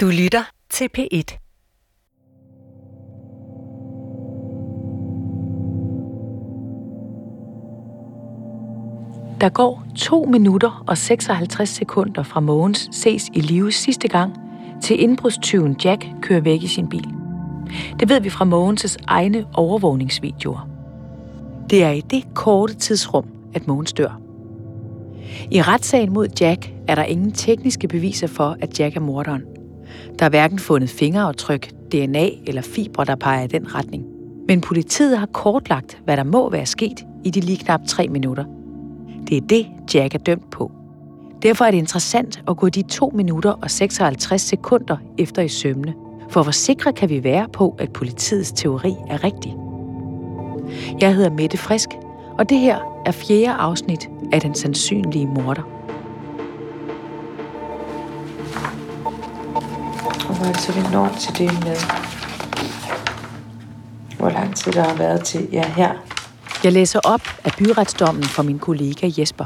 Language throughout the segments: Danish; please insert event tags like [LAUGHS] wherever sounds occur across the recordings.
Du lytter til P1. Der går 2 minutter og 56 sekunder fra Mogens ses i live sidste gang, til indbrudstyven Jack kører væk i sin bil. Det ved vi fra Mogens' egne overvågningsvideoer. Det er i det korte tidsrum, at Mogens dør. I retssagen mod Jack er der ingen tekniske beviser for, at Jack er morderen. Der er hverken fundet fingeraftryk, DNA eller fibre, der peger i den retning. Men politiet har kortlagt, hvad der må være sket i de lige knap tre minutter. Det er det, Jack er dømt på. Derfor er det interessant at gå de 2 minutter og 56 sekunder efter i sømne. For hvor sikre kan vi være på, at politiets teori er rigtig? Jeg hedder Mette Frisk, og det her er fjerde afsnit af Den Sandsynlige Morder. Det så, vi når til det med, hvor lang tid der har været til, ja her. Jeg læser op af byretsdommen fra min kollega Jesper.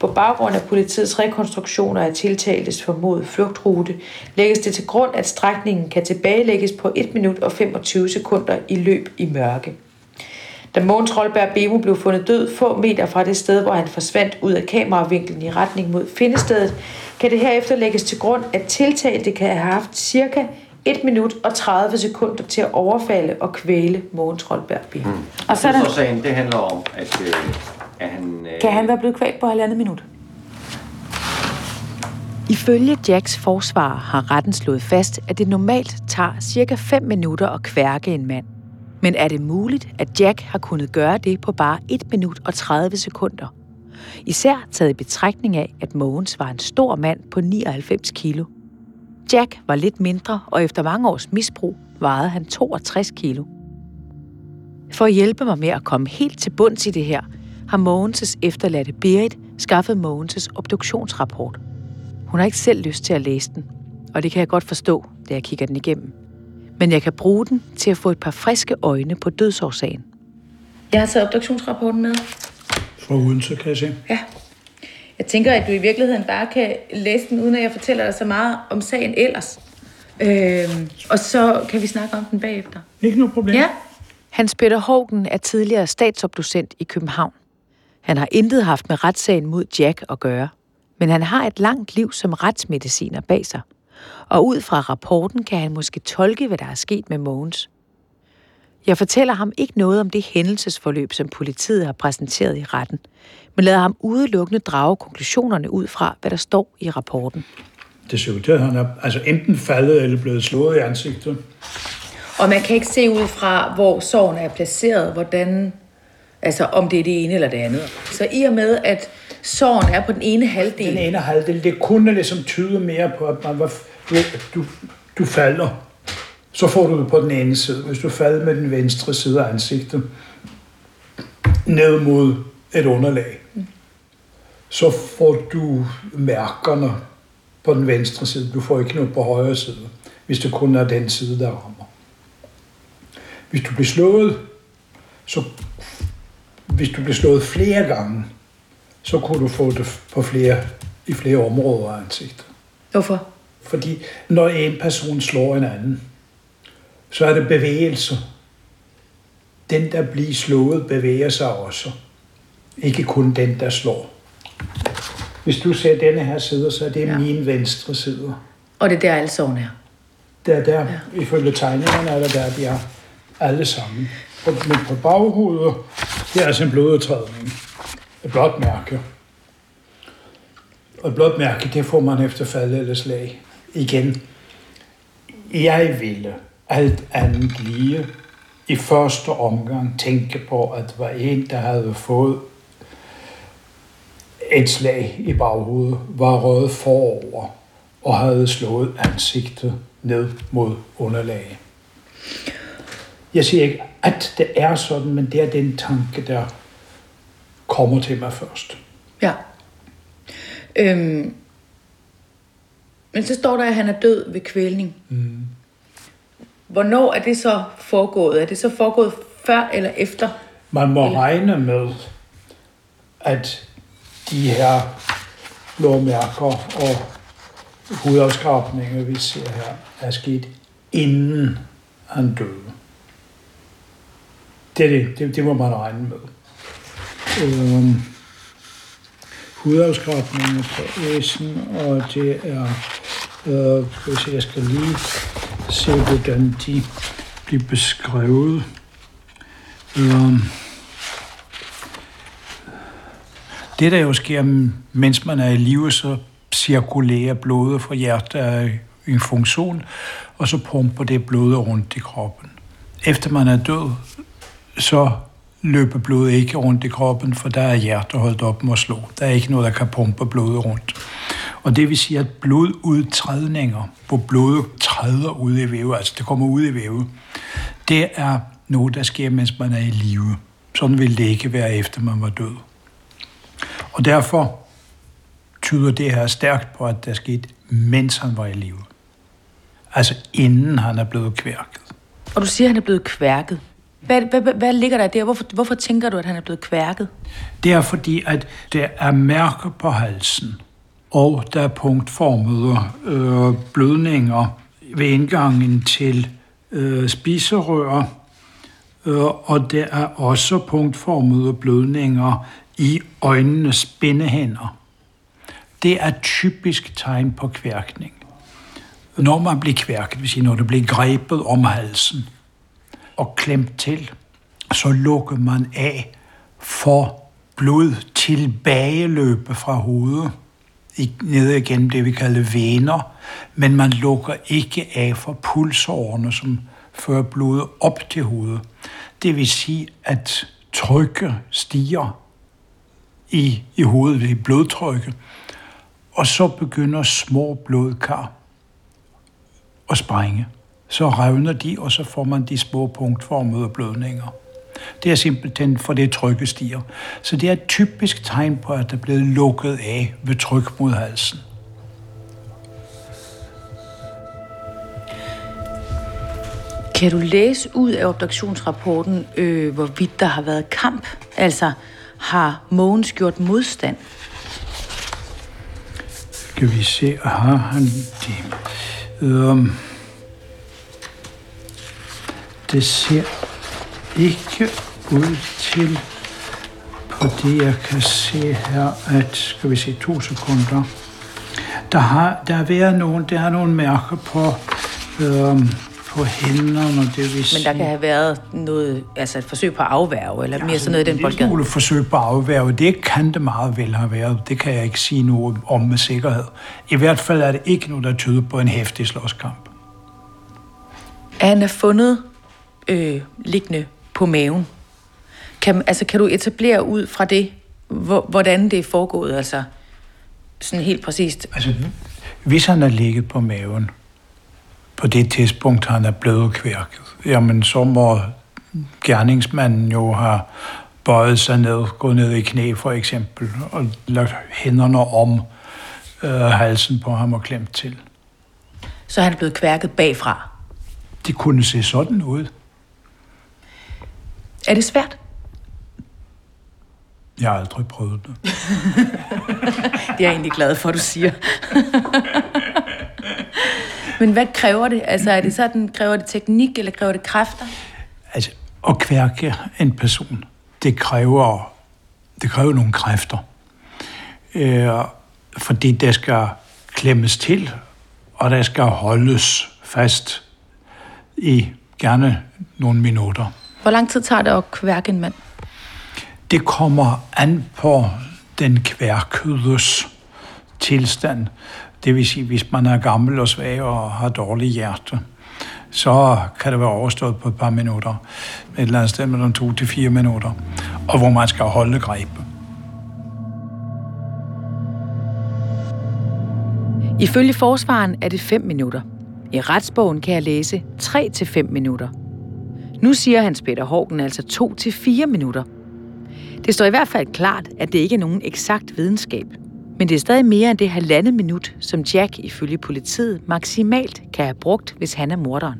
På baggrund af politiets rekonstruktioner af tiltaltes formodet flugtrute, lægges det til grund, at strækningen kan tilbagelægges på 1 minut og 25 sekunder i løb i mørke. Da Mogens Rolberg Bemo blev fundet død få meter fra det sted, hvor han forsvandt ud af kameravinklen i retning mod findestedet, kan det herefter lægges til grund, at tiltalte kan have haft cirka 1 minut og 30 sekunder til at overfalde og kvæle Mogens Rolberg Bemo. Mm. Og så er der... Så sagen, det handler om, at, øh, at han... Øh... Kan han være blevet kvalt på halvandet minut? Ifølge Jacks forsvar har retten slået fast, at det normalt tager cirka 5 minutter at kværke en mand. Men er det muligt, at Jack har kunnet gøre det på bare 1 minut og 30 sekunder? Især taget i betragtning af, at Mogens var en stor mand på 99 kilo. Jack var lidt mindre, og efter mange års misbrug vejede han 62 kilo. For at hjælpe mig med at komme helt til bunds i det her, har Mogens' efterladte Berit skaffet Mogens' obduktionsrapport. Hun har ikke selv lyst til at læse den, og det kan jeg godt forstå, da jeg kigger den igennem men jeg kan bruge den til at få et par friske øjne på dødsårsagen. Jeg har taget obduktionsrapporten med. Fra Odense, kan jeg se. Ja. Jeg tænker, at du i virkeligheden bare kan læse den, uden at jeg fortæller dig så meget om sagen ellers. Øhm, og så kan vi snakke om den bagefter. Ikke noget problem. Ja. Hans Peter Hågen er tidligere statsobducent i København. Han har intet haft med retssagen mod Jack at gøre, men han har et langt liv som retsmediciner bag sig – og ud fra rapporten kan han måske tolke, hvad der er sket med Mogens. Jeg fortæller ham ikke noget om det hændelsesforløb, som politiet har præsenteret i retten, men lader ham udelukkende drage konklusionerne ud fra, hvad der står i rapporten. Det ser ud til, at han er altså enten faldet eller blevet slået i ansigtet. Og man kan ikke se ud fra, hvor sårene er placeret, hvordan, altså om det er det ene eller det andet. Så i og med, at såren er på den ene halvdel. Den ene halvdel, det kunne ligesom tyde mere på, at man var, du, du, du falder. Så får du det på den ene side. Hvis du falder med den venstre side af ansigtet, ned mod et underlag, så får du mærkerne på den venstre side. Du får ikke noget på højre side, hvis det kun er den side, der rammer. Hvis du bliver slået, så hvis du bliver slået flere gange, så kunne du få det på flere, i flere områder af ansigtet. Hvorfor? Fordi når en person slår en anden, så er det bevægelse. Den, der bliver slået, bevæger sig også. Ikke kun den, der slår. Hvis du ser denne her side, så er det ja. min venstre side. Og det er der, alle sårene er? Det er der, ja. ifølge tegningerne er det der, de er alle sammen. Men på baghovedet, det er altså en blodudtrædning et blåt mærke. Og et blåt mærke, det får man efter fald eller slag. Igen, jeg ville alt andet lige i første omgang tænke på, at det var en, der havde fået et slag i baghovedet, var røget forover og havde slået ansigtet ned mod underlaget. Jeg siger ikke, at det er sådan, men det er den tanke, der kommer til mig først. Ja. Øhm, men så står der, at han er død ved kvælning. Mm. Hvornår er det så foregået? Er det så foregået før eller efter? Man må eller? regne med, at de her blåmærker og hudafskrabninger, vi ser her, er sket inden han døde. Det, det, det, det må man regne med. Øhm, hudafskrabninger på æsen, og det er, øh, hvis jeg skal lige se, hvordan de bliver beskrevet. Øh, det, der jo sker, mens man er i live, så cirkulerer blodet fra hjertet i en funktion, og så pumper det blodet rundt i kroppen. Efter man er død, så løber blodet ikke rundt i kroppen, for der er hjertet holdt op med at slå. Der er ikke noget, der kan pumpe blodet rundt. Og det vil sige, at blodudtrædninger, hvor blodet træder ud i vævet, altså det kommer ud i vævet, det er noget, der sker, mens man er i live. Sådan vil det ikke være, efter man var død. Og derfor tyder det her stærkt på, at der skete, mens han var i live. Altså inden han er blevet kværket. Og du siger, at han er blevet kværket. Hvad, hvad, hvad, hvad ligger der der? Hvorfor, hvorfor tænker du, at han er blevet kværket? Det er fordi, at der er mærker på halsen, og der er punktformede øh, blødninger ved indgangen til øh, spiserør, øh, og der er også punktformede blødninger i øjnenes spændehænder. Det er typisk tegn på kværkning. Når man bliver kværket, vil sige, når det bliver grebet om halsen og klemt til, så lukker man af for blod tilbageløbe fra hovedet ned igennem det, vi kalder vener, men man lukker ikke af for pulsårene, som fører blodet op til hovedet. Det vil sige, at trykket stiger i, i hovedet, i blodtrykket, og så begynder små blodkar at sprænge. Så revner de, og så får man de små punktformede blødninger. Det er simpelthen for det trykket stiger. Så det er et typisk tegn på, at der er blevet lukket af ved tryk mod halsen. Kan du læse ud af obduktionsrapporten, øh, hvorvidt der har været kamp? Altså, har Mogens gjort modstand? Skal vi se, har han det? Um, det ser ikke ud til, på det jeg kan se her, at, skal vi se, to sekunder, der har, der har været nogen, der har nogle mærker på, øhm, på hænderne, det vil sige... Men der kan have været noget, altså et forsøg på at afværge, eller ja, mere sådan noget i den boldgade? Det forsøg på at afværge, det kan det meget vel have været. Det kan jeg ikke sige noget om med sikkerhed. I hvert fald er det ikke noget, der tyder på en hæftig slåskamp. Er han er fundet øh, liggende på maven. Kan, altså, kan du etablere ud fra det, hvordan det er foregået? Altså, sådan helt præcist. Altså, hvis han er ligget på maven, på det tidspunkt, han er blevet kværket, jamen så må gerningsmanden jo have bøjet sig ned, gået ned i knæ for eksempel, og lagt hænderne om øh, halsen på ham og klemt til. Så han er blevet kværket bagfra? Det kunne se sådan ud. Er det svært? Jeg har aldrig prøvet det. [LAUGHS] det er jeg egentlig glad for, at du siger. [LAUGHS] Men hvad kræver det? Altså, er det sådan, kræver det teknik, eller kræver det kræfter? Altså, at kværke en person, det kræver, det kræver nogle kræfter. Øh, fordi det skal klemmes til, og der skal holdes fast i gerne nogle minutter. Hvor lang tid tager det at kværke en mand? Det kommer an på den kværkødes tilstand. Det vil sige, hvis man er gammel og svag og har dårlig hjerte, så kan det være overstået på et par minutter. Et eller andet sted mellem to til fire minutter. Og hvor man skal holde grebet. Ifølge forsvaren er det 5 minutter. I retsbogen kan jeg læse 3 til 5 minutter. Nu siger Hans Peter Hågen altså 2 til 4 minutter. Det står i hvert fald klart, at det ikke er nogen eksakt videnskab. Men det er stadig mere end det halvandet minut, som Jack ifølge politiet maksimalt kan have brugt, hvis han er morderen.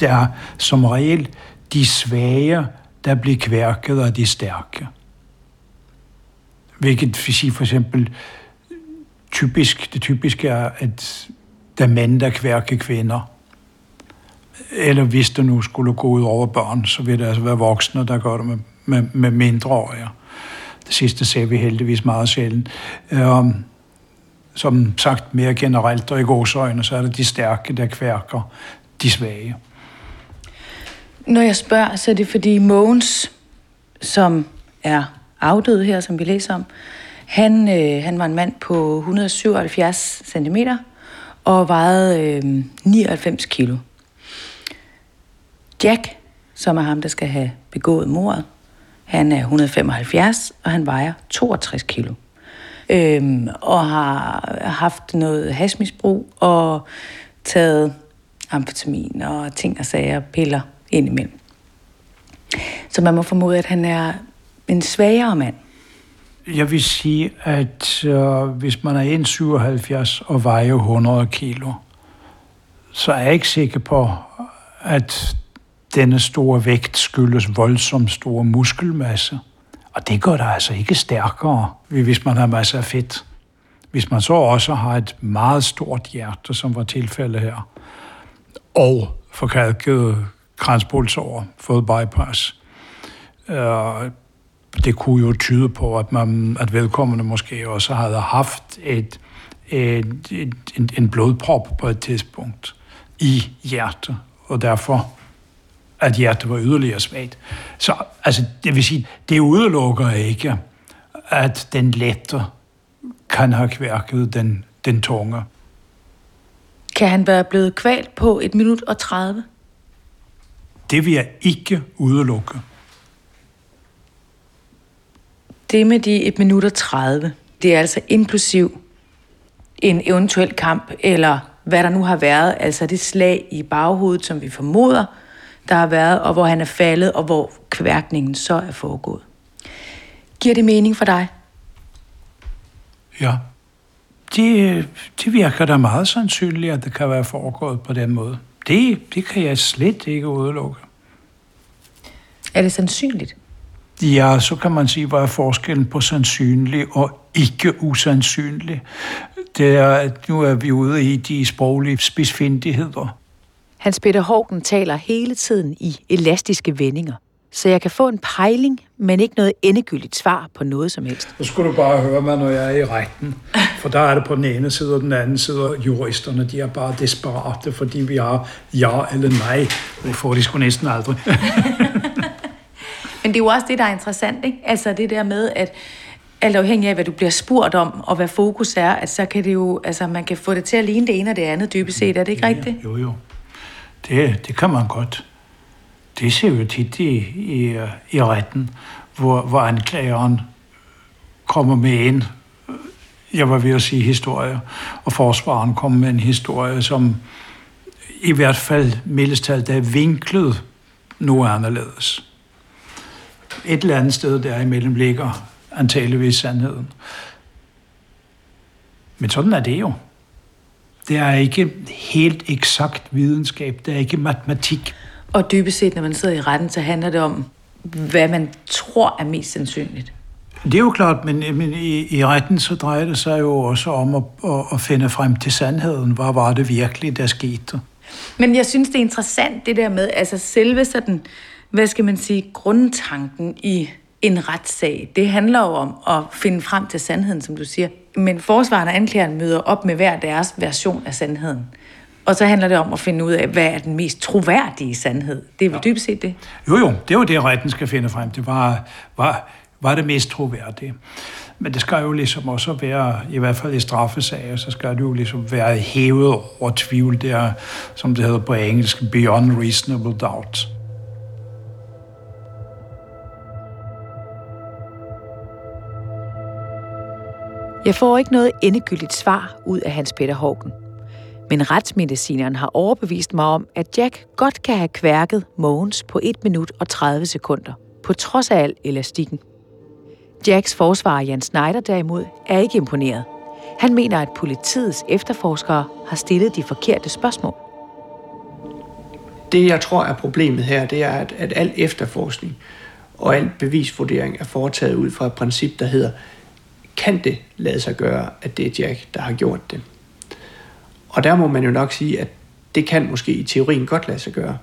Det er som regel de svage, der bliver kværket af de stærke. Hvilket vil sige for eksempel typisk, det typiske er, at der er mænd, der kværker kvinder. Eller hvis det nu skulle gå ud over børn, så vil det altså være voksne, der gør det med, med, med mindreårige. Det sidste ser vi heldigvis meget sjældent. Um, som sagt mere generelt, og i gåsøjne, så er det de stærke, der kværker de svage. Når jeg spørger, så er det fordi Mogens, som er afdød her, som vi læser om, han, øh, han var en mand på 177 cm og vejede øh, 99 kilo. Jack, som er ham, der skal have begået mordet, han er 175, og han vejer 62 kilo. Øhm, og har haft noget hasmisbrug og taget amfetamin og ting og sager, piller indimellem. Så man må formode, at han er en svagere mand. Jeg vil sige, at øh, hvis man er 1,77 og vejer 100 kilo, så er jeg ikke sikker på, at denne store vægt skyldes voldsomt stor muskelmasse. Og det gør dig altså ikke stærkere, hvis man har masser af fedt. Hvis man så også har et meget stort hjerte, som var tilfældet her, og forkalket kranspulsår, fået bypass, øh, det kunne jo tyde på, at, man, at vedkommende måske også havde haft et, et, et, en, en blodprop på et tidspunkt i hjertet, og derfor at hjertet var yderligere svagt. Så altså, det vil sige, det udelukker ikke, at den lette kan have kværket den, den tunge. Kan han være blevet kvalt på et minut og 30? Det vil jeg ikke udelukke. Det med de 1 minut og 30, det er altså inklusiv en eventuel kamp, eller hvad der nu har været, altså det slag i baghovedet, som vi formoder, der har været, og hvor han er faldet, og hvor kværkningen så er foregået. Giver det mening for dig? Ja. Det, det virker da meget sandsynligt, at det kan være foregået på den måde. Det, det kan jeg slet ikke udelukke. Er det sandsynligt? Ja, så kan man sige, hvad er forskellen på sandsynlig og ikke usandsynlig. Det er, at nu er vi ude i de sproglige spidsfindigheder. Hans Peter Hågen taler hele tiden i elastiske vendinger, så jeg kan få en pejling, men ikke noget endegyldigt svar på noget som helst. Så skulle du bare høre mig, når jeg er i retten. For der er det på den ene side og den anden side, og juristerne de er bare desperate, fordi vi har ja eller nej. Det får de sgu næsten aldrig. [LAUGHS] men det er jo også det, der er interessant, ikke? Altså det der med, at alt afhængig af, hvad du bliver spurgt om, og hvad fokus er, at så kan det jo, altså man kan få det til at ligne det ene og det andet dybest set. Er det ikke ja, rigtigt? Jo, jo. Det, det kan man godt. Det ser jo tit i, i, i retten, hvor, hvor anklageren kommer med en, jeg var ved at sige historie, og forsvaren kommer med en historie, som i hvert fald mildest der er vinklet nu anderledes. Et eller andet sted derimellem ligger antageligvis sandheden. Men sådan er det jo. Det er ikke helt eksakt videnskab, det er ikke matematik. Og dybest set, når man sidder i retten, så handler det om, hvad man tror er mest sandsynligt. Det er jo klart, men, men i, i retten så drejer det sig jo også om at, at, at finde frem til sandheden. Hvad var det virkelig, der skete? Men jeg synes, det er interessant det der med, altså selve sådan, hvad skal man sige, grundtanken i en retssag. Det handler jo om at finde frem til sandheden, som du siger. Men forsvaren og anklageren møder op med hver deres version af sandheden. Og så handler det om at finde ud af, hvad er den mest troværdige sandhed. Det er vel ja. dybest set det? Jo, jo. Det er jo det, retten skal finde frem til. Var, var, var det mest troværdige? Men det skal jo ligesom også være, i hvert fald i straffesager, så skal det jo ligesom være hævet over tvivl. Det er, som det hedder på engelsk, beyond reasonable doubt. Jeg får ikke noget endegyldigt svar ud af Hans Peter Hågen. Men retsmedicineren har overbevist mig om, at Jack godt kan have kværket Mogens på 1 minut og 30 sekunder, på trods af al elastikken. Jacks forsvarer Jan Schneider derimod er ikke imponeret. Han mener, at politiets efterforskere har stillet de forkerte spørgsmål. Det, jeg tror er problemet her, det er, at, at al efterforskning og al bevisvurdering er foretaget ud fra et princip, der hedder, kan det lade sig gøre, at det er Jack, der har gjort det. Og der må man jo nok sige, at det kan måske i teorien godt lade sig gøre.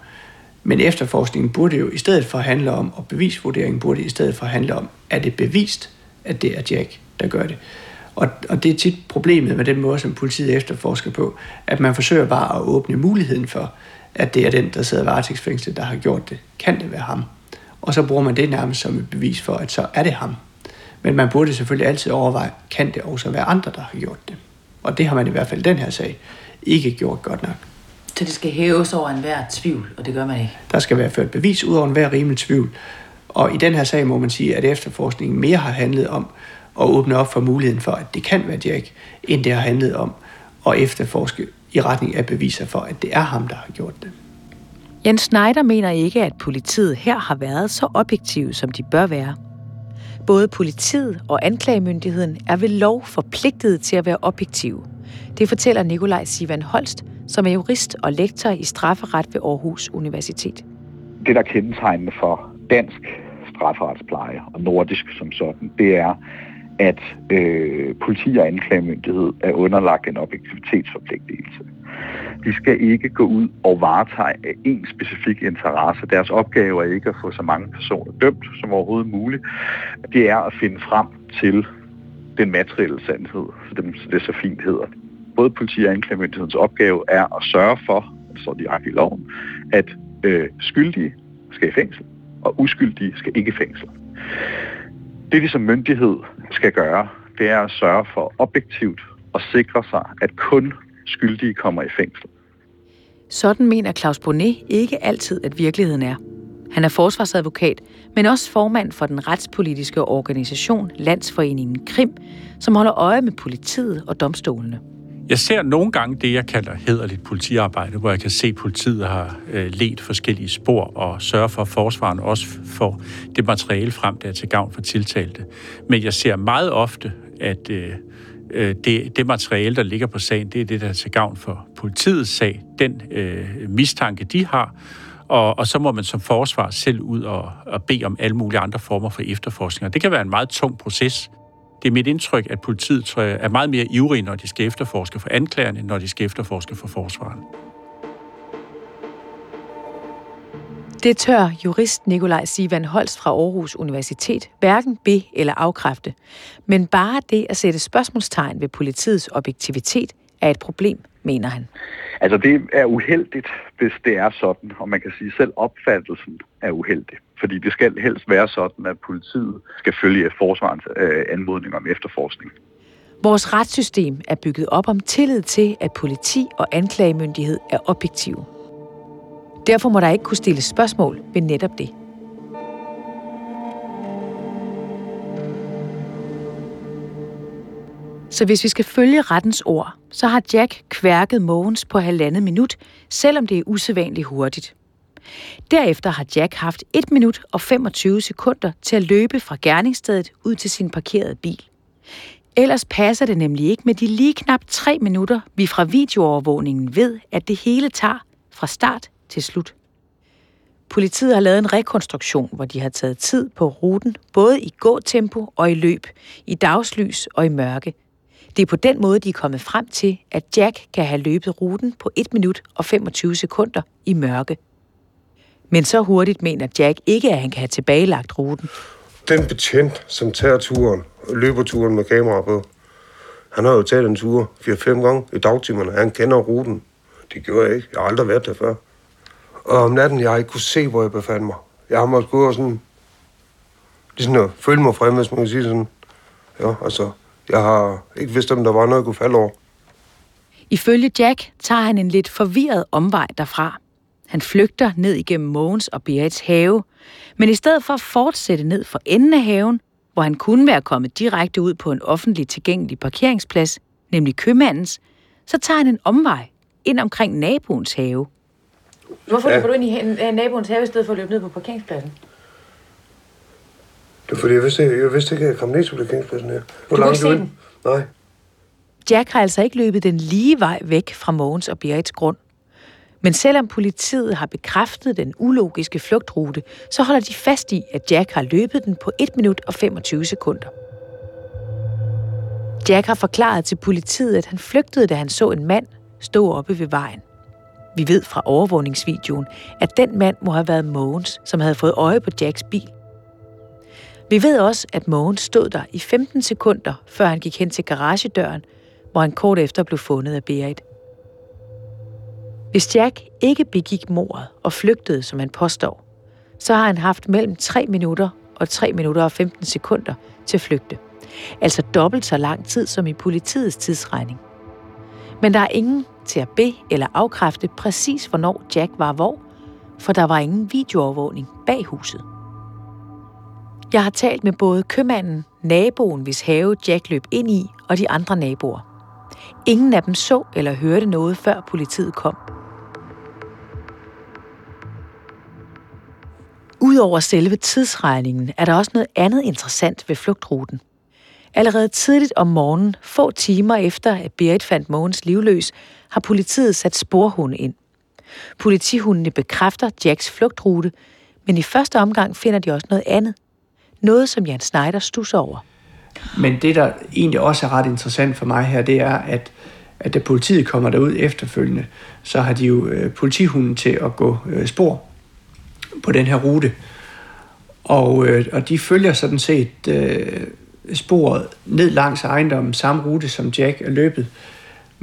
Men efterforskningen burde jo i stedet for handle om, og bevisvurderingen burde i stedet for handle om, er det bevist, at det er Jack, der gør det. Og, og det er tit problemet med den måde, som politiet efterforsker på, at man forsøger bare at åbne muligheden for, at det er den, der sidder varetægtsfængslet, der har gjort det. Kan det være ham? Og så bruger man det nærmest som et bevis for, at så er det ham. Men man burde selvfølgelig altid overveje, kan det også være andre, der har gjort det? Og det har man i hvert fald i den her sag ikke gjort godt nok. Så det skal hæves over enhver tvivl, og det gør man ikke? Der skal være ført bevis ud over enhver rimelig tvivl. Og i den her sag må man sige, at efterforskningen mere har handlet om at åbne op for muligheden for, at det kan være Jack, end det har handlet om at efterforske i retning af beviser for, at det er ham, der har gjort det. Jens Schneider mener ikke, at politiet her har været så objektive, som de bør være. Både politiet og anklagemyndigheden er ved lov forpligtet til at være objektive. Det fortæller Nikolaj Sivan Holst, som er jurist og lektor i strafferet ved Aarhus Universitet. Det, der kendetegnende for dansk strafferetspleje og nordisk som sådan, det er, at øh, politi og anklagemyndighed er underlagt en objektivitetsforpligtelse. De skal ikke gå ud og varetage af en specifik interesse. Deres opgave er ikke at få så mange personer dømt som overhovedet muligt. Det er at finde frem til den materielle sandhed, som det, det så fint hedder. Både politi og anklagemyndighedens opgave er at sørge for, så de i loven, at øh, skyldige skal i fængsel, og uskyldige skal ikke i fængsel. Det, de som myndighed skal gøre, det er at sørge for objektivt at sikre sig, at kun skyldige kommer i fængsel. Sådan mener Claus Bonnet ikke altid, at virkeligheden er. Han er forsvarsadvokat, men også formand for den retspolitiske organisation Landsforeningen Krim, som holder øje med politiet og domstolene. Jeg ser nogle gange det, jeg kalder hederligt politiarbejde, hvor jeg kan se, at politiet har øh, let forskellige spor og sørger for, at forsvaren også får det materiale frem, der er til gavn for tiltalte. Men jeg ser meget ofte, at øh, øh, det, det materiale, der ligger på sagen, det er det, der er til gavn for politiets sag, den øh, mistanke, de har, og, og så må man som forsvar selv ud og, og bede om alle mulige andre former for efterforskning. Og det kan være en meget tung proces, det er mit indtryk, at politiet tror jeg, er meget mere ivrige, når de skal efterforske for anklagerne, når de skal efterforske for forsvaren. Det tør jurist Nikolaj Sivan Holst fra Aarhus Universitet hverken be- eller afkræfte. Men bare det at sætte spørgsmålstegn ved politiets objektivitet er et problem, mener han. Altså det er uheldigt, hvis det er sådan, og man kan sige, at selv opfattelsen er uheldig. Fordi det skal helst være sådan, at politiet skal følge forsvarens øh, anmodning om efterforskning. Vores retssystem er bygget op om tillid til, at politi og anklagemyndighed er objektive. Derfor må der ikke kunne stilles spørgsmål ved netop det. Så hvis vi skal følge rettens ord, så har Jack kværket Mogens på halvandet minut, selvom det er usædvanligt hurtigt. Derefter har Jack haft 1 minut og 25 sekunder til at løbe fra gerningsstedet ud til sin parkerede bil. Ellers passer det nemlig ikke med de lige knap 3 minutter, vi fra videoovervågningen ved, at det hele tager fra start til slut. Politiet har lavet en rekonstruktion, hvor de har taget tid på ruten, både i gåtempo og i løb, i dagslys og i mørke. Det er på den måde, de er kommet frem til, at Jack kan have løbet ruten på 1 minut og 25 sekunder i mørke. Men så hurtigt mener Jack ikke, at han kan have tilbagelagt ruten. Den betjent, som tager turen, løber turen med kamera på, han har jo taget en tur 4-5 gange i dagtimerne. Han kender ruten. Det gjorde jeg ikke. Jeg har aldrig været der før. Og om natten, jeg ikke kunne se, hvor jeg befandt mig. Jeg har måske gå og sådan... Ligesom at føle mig frem, hvis man kan sige sådan. Ja, altså, jeg har ikke vidst, om der var noget, jeg kunne falde over. Ifølge Jack tager han en lidt forvirret omvej derfra. Han flygter ned igennem Mogens og Berits have, men i stedet for at fortsætte ned for enden af haven, hvor han kunne være kommet direkte ud på en offentlig tilgængelig parkeringsplads, nemlig købmandens, så tager han en omvej ind omkring naboens have. Hvorfor ja. løber du ind i naboens have i stedet for at løbe ned på parkeringspladsen? Det er fordi, jeg vidste, jeg vidste ikke, at jeg kom ned til parkeringspladsen her. Hvor du langt du ind? Nej. Jack har altså ikke løbet den lige vej væk fra Mogens og Berits grund. Men selvom politiet har bekræftet den ulogiske flugtrute, så holder de fast i, at Jack har løbet den på 1 minut og 25 sekunder. Jack har forklaret til politiet, at han flygtede, da han så en mand stå oppe ved vejen. Vi ved fra overvågningsvideoen, at den mand må have været Mogens, som havde fået øje på Jacks bil. Vi ved også, at Mogens stod der i 15 sekunder, før han gik hen til garagedøren, hvor han kort efter blev fundet af Berit. Hvis Jack ikke begik mordet og flygtede, som han påstår, så har han haft mellem 3 minutter og 3 minutter og 15 sekunder til at flygte. Altså dobbelt så lang tid som i politiets tidsregning. Men der er ingen til at be- eller afkræfte præcis, hvornår Jack var hvor, for der var ingen videoovervågning bag huset. Jeg har talt med både købmanden, naboen, hvis have Jack løb ind i, og de andre naboer. Ingen af dem så eller hørte noget, før politiet kom. Udover selve tidsregningen er der også noget andet interessant ved flugtruten. Allerede tidligt om morgenen, få timer efter at Berit fandt Mogens livløs, har politiet sat sporhunde ind. Politihundene bekræfter Jacks flugtrute, men i første omgang finder de også noget andet. Noget, som Jan Schneider stusser over. Men det, der egentlig også er ret interessant for mig her, det er, at, at da politiet kommer derud efterfølgende, så har de jo øh, politihunden til at gå øh, spor på den her rute. Og, øh, og de følger sådan set øh, sporet ned langs ejendommen, samme rute som Jack er løbet.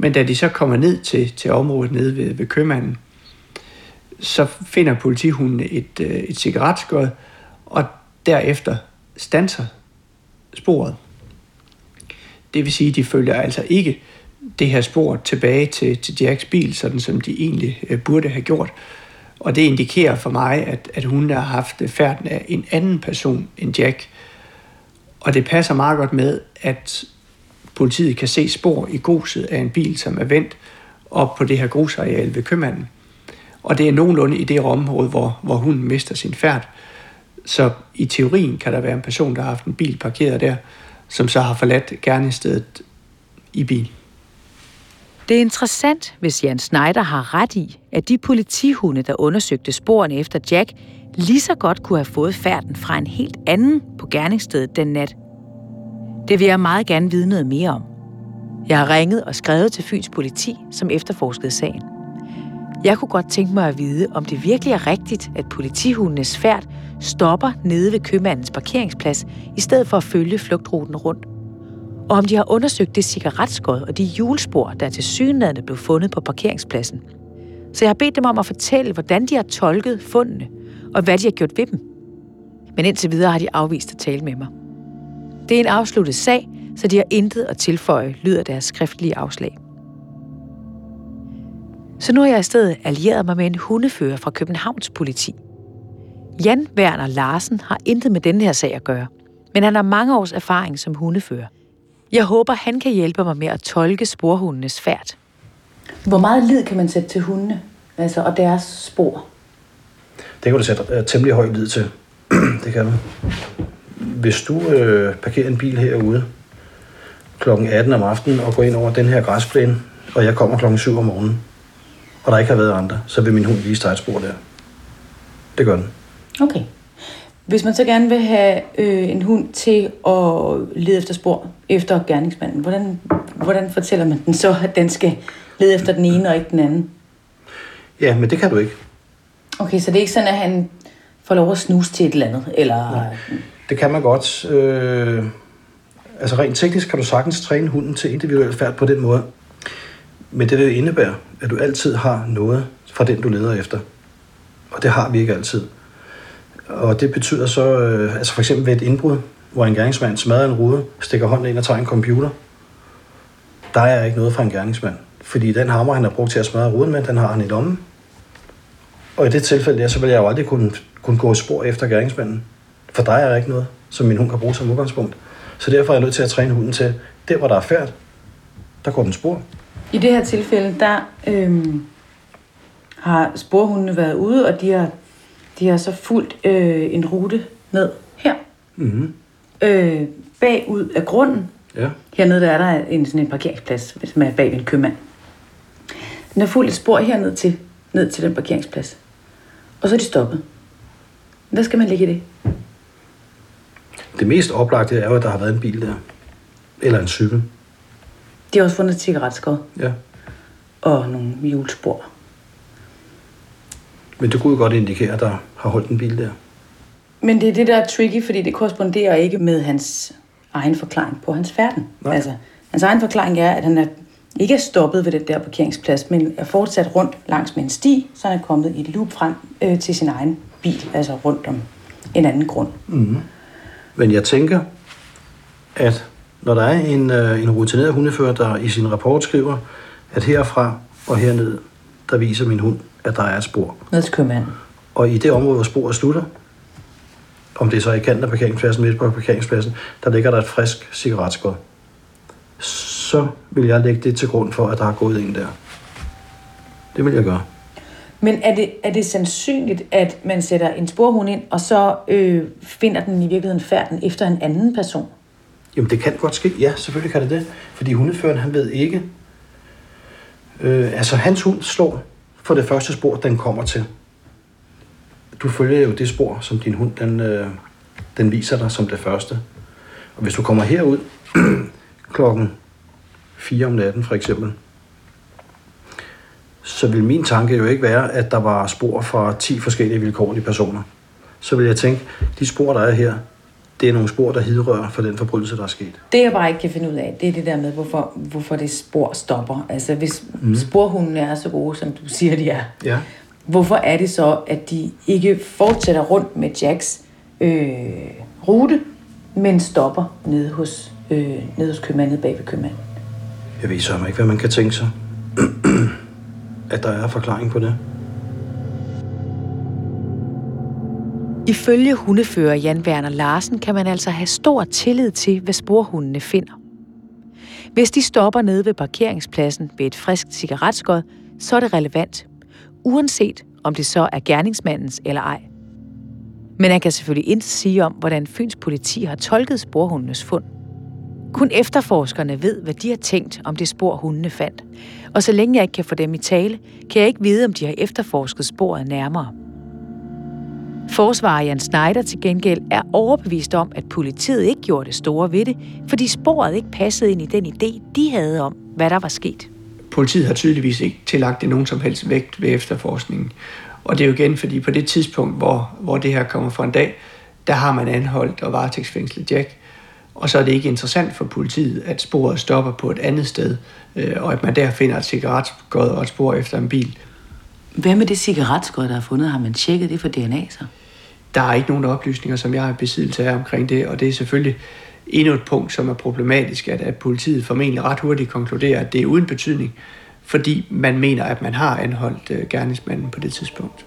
Men da de så kommer ned til, til området nede ved, ved købmanden, så finder politihunden et, øh, et cigaretskod, og derefter stanser sporet. Det vil sige, at de følger altså ikke det her spor tilbage til, til Jacks bil, sådan som de egentlig øh, burde have gjort. Og det indikerer for mig, at, at hun har haft færden af en anden person end Jack. Og det passer meget godt med, at politiet kan se spor i gruset af en bil, som er vendt op på det her grusareal ved købmanden. Og det er nogenlunde i det område, hvor, hvor hun mister sin færd. Så i teorien kan der være en person, der har haft en bil parkeret der, som så har forladt gerningsstedet i bil. Det er interessant, hvis Jan Schneider har ret i, at de politihunde, der undersøgte sporene efter Jack, lige så godt kunne have fået færden fra en helt anden på gerningsstedet den nat. Det vil jeg meget gerne vide noget mere om. Jeg har ringet og skrevet til Fyns politi, som efterforskede sagen. Jeg kunne godt tænke mig at vide, om det virkelig er rigtigt, at politihundenes færd stopper nede ved købmandens parkeringsplads, i stedet for at følge flugtruten rundt. Og om de har undersøgt det cigaretskod og de hjulspor, der til synlædende blev fundet på parkeringspladsen. Så jeg har bedt dem om at fortælle, hvordan de har tolket fundene, og hvad de har gjort ved dem. Men indtil videre har de afvist at tale med mig. Det er en afsluttet sag, så de har intet at tilføje, lyder deres skriftlige afslag. Så nu er jeg i stedet allieret mig med en hundefører fra Københavns politi. Jan Werner Larsen har intet med denne her sag at gøre, men han har mange års erfaring som hundefører. Jeg håber, han kan hjælpe mig med at tolke sporhundenes færd. Hvor meget lid kan man sætte til hundene altså, og deres spor? Det kan du sætte uh, temmelig høj lid til. [CLEARS THROAT] det kan du. Hvis du øh, parkerer en bil herude kl. 18 om aftenen og går ind over den her græsplæne, og jeg kommer klokken 7 om morgenen, og der ikke har været andre, så vil min hund vise dig et spor der. Det gør den. Okay. Hvis man så gerne vil have øh, en hund til at lede efter spor efter gerningsmanden, hvordan, hvordan fortæller man den så, at den skal lede efter den ene og ikke den anden? Ja, men det kan du ikke. Okay, så det er ikke sådan, at han får lov at snuse til et eller andet? Eller... Nej. Det kan man godt. Øh, altså rent teknisk kan du sagtens træne hunden til individuel færd på den måde. Men det vil indebære, at du altid har noget fra den, du leder efter. Og det har vi ikke altid. Og det betyder så, øh, altså for eksempel ved et indbrud, hvor en gerningsmand smadrer en rude, stikker hånden ind og tager en computer, der er ikke noget fra en gerningsmand. Fordi den hammer, han har brugt til at smadre ruden med, den har han i lommen. Og i det tilfælde, der, så vil jeg jo aldrig kunne, kunne gå spor efter gerningsmanden. For der er ikke noget, som min hund kan bruge som udgangspunkt. Så derfor er jeg nødt til at træne hunden til, der hvor der er færd, der går den spor. I det her tilfælde, der øhm, har sporhundene været ude, og de har, de har så fulgt øh, en rute ned her. Mm-hmm. Øh, bagud af grunden. Ja. Hernede der er der en, sådan en parkeringsplads, som er bag ved en købmand. Den har fulgt et spor herned til, ned til den parkeringsplads. Og så er de stoppet. Hvad skal man lægge i det? Det mest oplagte er jo, at der har været en bil der. Eller en cykel. De har også fundet et cigaretskod Ja. og nogle hjulspor. Men det kunne jo godt indikere, at der har holdt en bil der. Men det er det, der er tricky, fordi det korresponderer ikke med hans egen forklaring på hans færden. Nej. Altså, hans egen forklaring er, at han er ikke er stoppet ved den der parkeringsplads, men er fortsat rundt langs med en sti, så han er kommet i et loop frem øh, til sin egen bil, altså rundt om en anden grund. Men jeg tænker, at når der er en, øh, en rutineret hundefører, der i sin rapport skriver, at herfra og herned, der viser min hund, at der er et spor. Ned til købmanden. Og i det område, hvor sporet slutter, om det er så i kanten af parkeringspladsen, midt på parkeringspladsen, der ligger der et frisk cigaretskod. Så vil jeg lægge det til grund for, at der har gået en der. Det vil jeg gøre. Men er det, er det sandsynligt, at man sætter en sporhund ind, og så øh, finder den i virkeligheden færden efter en anden person? Jamen, det kan godt ske. Ja, selvfølgelig kan det det. Fordi hundeføren, han ved ikke... Øh, altså, hans hund slår for det første spor, den kommer til. Du følger jo det spor, som din hund, den, øh, den viser dig som det første. Og hvis du kommer herud [CLEARS THROAT] klokken 4 om natten, for eksempel, så vil min tanke jo ikke være, at der var spor fra 10 forskellige vilkårlige personer. Så vil jeg tænke, de spor, der er her, det er nogle spor, der hidrører for den forbrydelse, der er sket. Det jeg bare ikke kan finde ud af, det er det der med, hvorfor, hvorfor det spor stopper. Altså hvis mm. sporhundene er så gode, som du siger, de er, Ja. hvorfor er det så, at de ikke fortsætter rundt med Jacks øh, rute, men stopper nede hos, øh, nede hos købmanden, bag ved købmanden? Jeg ved så ikke, hvad man kan tænke sig. [CLEARS THROAT] at der er forklaring på det. Ifølge hundefører Jan Werner Larsen kan man altså have stor tillid til, hvad sporhundene finder. Hvis de stopper nede ved parkeringspladsen ved et frisk cigaretskod, så er det relevant, uanset om det så er gerningsmandens eller ej. Men han kan selvfølgelig ikke sige om, hvordan Fyns politi har tolket sporhundenes fund. Kun efterforskerne ved, hvad de har tænkt om det spor, hundene fandt. Og så længe jeg ikke kan få dem i tale, kan jeg ikke vide, om de har efterforsket sporet nærmere. Forsvarer Jan Schneider til gengæld er overbevist om, at politiet ikke gjorde det store ved det, fordi sporet ikke passede ind i den idé, de havde om, hvad der var sket. Politiet har tydeligvis ikke tillagt det nogen som helst vægt ved efterforskningen. Og det er jo igen, fordi på det tidspunkt, hvor, hvor det her kommer fra en dag, der har man anholdt og varetægtsfængslet Jack. Og så er det ikke interessant for politiet, at sporet stopper på et andet sted, øh, og at man der finder et cigaretskod og et spor efter en bil. Hvad med det cigaretskod, der er fundet? Har man tjekket det for DNA så? Der er ikke nogen oplysninger, som jeg har besiddelse af omkring det, og det er selvfølgelig endnu et punkt, som er problematisk, at, at politiet formentlig ret hurtigt konkluderer, at det er uden betydning, fordi man mener, at man har anholdt øh, gerningsmanden på det tidspunkt.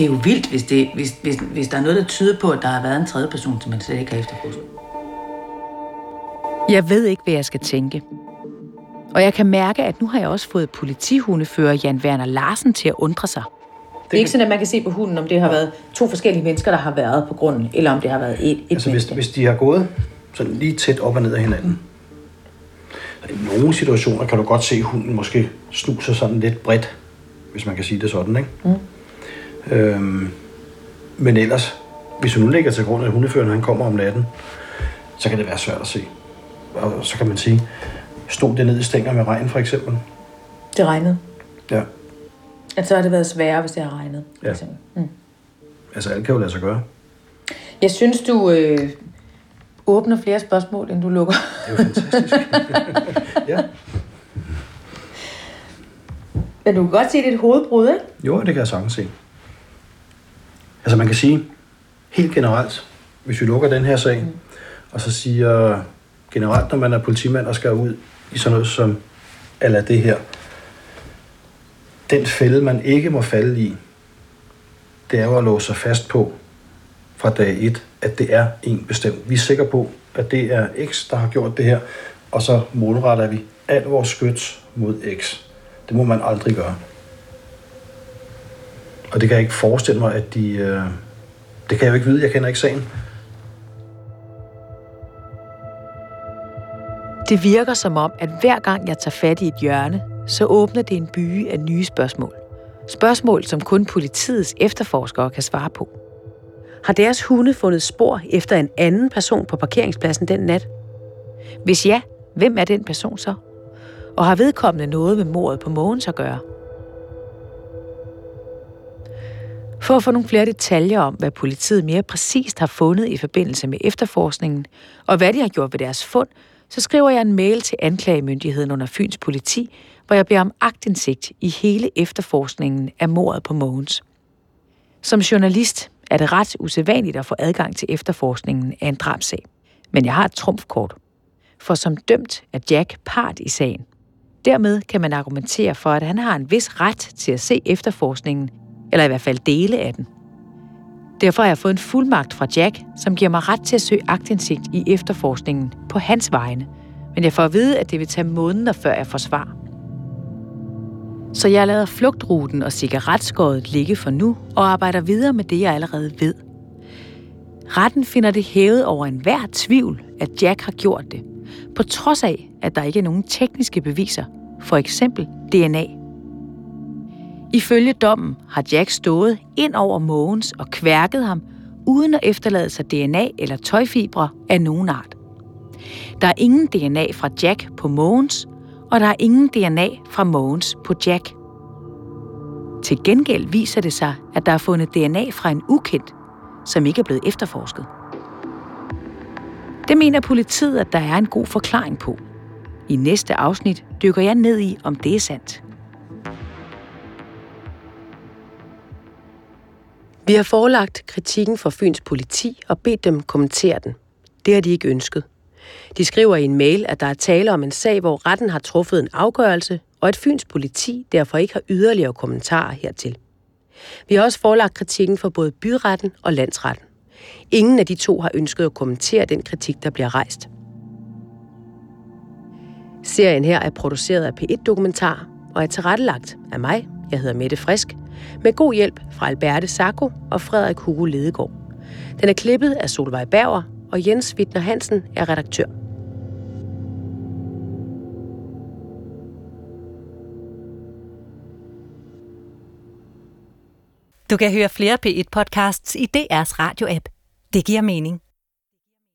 Det er jo vildt, hvis, det, hvis, hvis, hvis der er noget, der tyder på, at der har været en tredje person, som man slet ikke har efterforsket. Jeg ved ikke, hvad jeg skal tænke. Og jeg kan mærke, at nu har jeg også fået politihundefører Jan Werner Larsen til at undre sig. Det er ikke sådan, at man kan se på hunden, om det har været to forskellige mennesker, der har været på grunden, eller om det har været et, et Altså hvis, menneske. hvis de har gået sådan lige tæt op og ned af hinanden. I nogle situationer kan du godt se, at hunden måske snuser sådan lidt bredt, hvis man kan sige det sådan, ikke? Mm. Øhm, men ellers, hvis du nu lægger til grund, at hundeføreren han kommer om natten, så kan det være svært at se. Og så kan man sige, stod det ned i stænger med regn for eksempel? Det regnede. Ja, At så har det været sværere, hvis det har regnet. Ja. eksempel. Mm. altså alt kan jo lade sig gøre. Jeg synes, du øh, åbner flere spørgsmål, end du lukker. Det er jo fantastisk. [LAUGHS] ja. Men du kan godt se, det er et hovedbrud, ikke? Jo, det kan jeg sagtens se. Altså man kan sige, helt generelt, hvis vi lukker den her sag, mm. og så siger generelt, når man er politimand og skal ud i sådan noget som, eller det her, den fælde, man ikke må falde i, det er jo at låse sig fast på fra dag 1, at det er en bestemt. Vi er sikre på, at det er X, der har gjort det her, og så målretter vi al vores skyts mod X. Det må man aldrig gøre. Og det kan jeg ikke forestille mig, at de... Øh, det kan jeg jo ikke vide, jeg kender ikke sagen. Det virker som om, at hver gang jeg tager fat i et hjørne, så åbner det en by af nye spørgsmål. Spørgsmål, som kun politiets efterforskere kan svare på. Har deres hunde fundet spor efter en anden person på parkeringspladsen den nat? Hvis ja, Hvem er den person så? Og har vedkommende noget med mordet på Mogens at gøre? For at få nogle flere detaljer om, hvad politiet mere præcist har fundet i forbindelse med efterforskningen, og hvad de har gjort ved deres fund, så skriver jeg en mail til anklagemyndigheden under Fyns politi, hvor jeg beder om agtindsigt i hele efterforskningen af mordet på Mogens. Som journalist er det ret usædvanligt at få adgang til efterforskningen af en drabsag. Men jeg har et trumfkort. For som dømt er Jack part i sagen. Dermed kan man argumentere for, at han har en vis ret til at se efterforskningen, eller i hvert fald dele af den. Derfor har jeg fået en fuldmagt fra Jack, som giver mig ret til at søge agtindsigt i efterforskningen på hans vegne. Men jeg får at vide, at det vil tage måneder, før jeg får svar. Så jeg lader flugtruten og cigaretskåret ligge for nu og arbejder videre med det, jeg allerede ved. Retten finder det hævet over enhver tvivl, at Jack har gjort det, på trods af, at der ikke er nogen tekniske beviser, for eksempel DNA. Ifølge dommen har Jack stået ind over Mogens og kværket ham, uden at efterlade sig DNA eller tøjfibre af nogen art. Der er ingen DNA fra Jack på Mogens, og der er ingen DNA fra Mogens på Jack. Til gengæld viser det sig, at der er fundet DNA fra en ukendt, som ikke er blevet efterforsket. Det mener politiet, at der er en god forklaring på. I næste afsnit dykker jeg ned i, om det er sandt. Vi har forelagt kritikken for Fyns politi og bedt dem kommentere den. Det har de ikke ønsket. De skriver i en mail, at der er tale om en sag, hvor retten har truffet en afgørelse, og at Fyns politi derfor ikke har yderligere kommentarer hertil. Vi har også forelagt kritikken for både byretten og landsretten. Ingen af de to har ønsket at kommentere den kritik, der bliver rejst. Serien her er produceret af P1 Dokumentar og er tilrettelagt af mig, jeg hedder Mette Frisk, med god hjælp fra Alberte Sacco og Frederik Hugo Ledegaard. Den er klippet af Solvej Bauer, og Jens Wittner Hansen er redaktør. Du kan høre flere P1-podcasts i DR's radio-app. Det giver mening.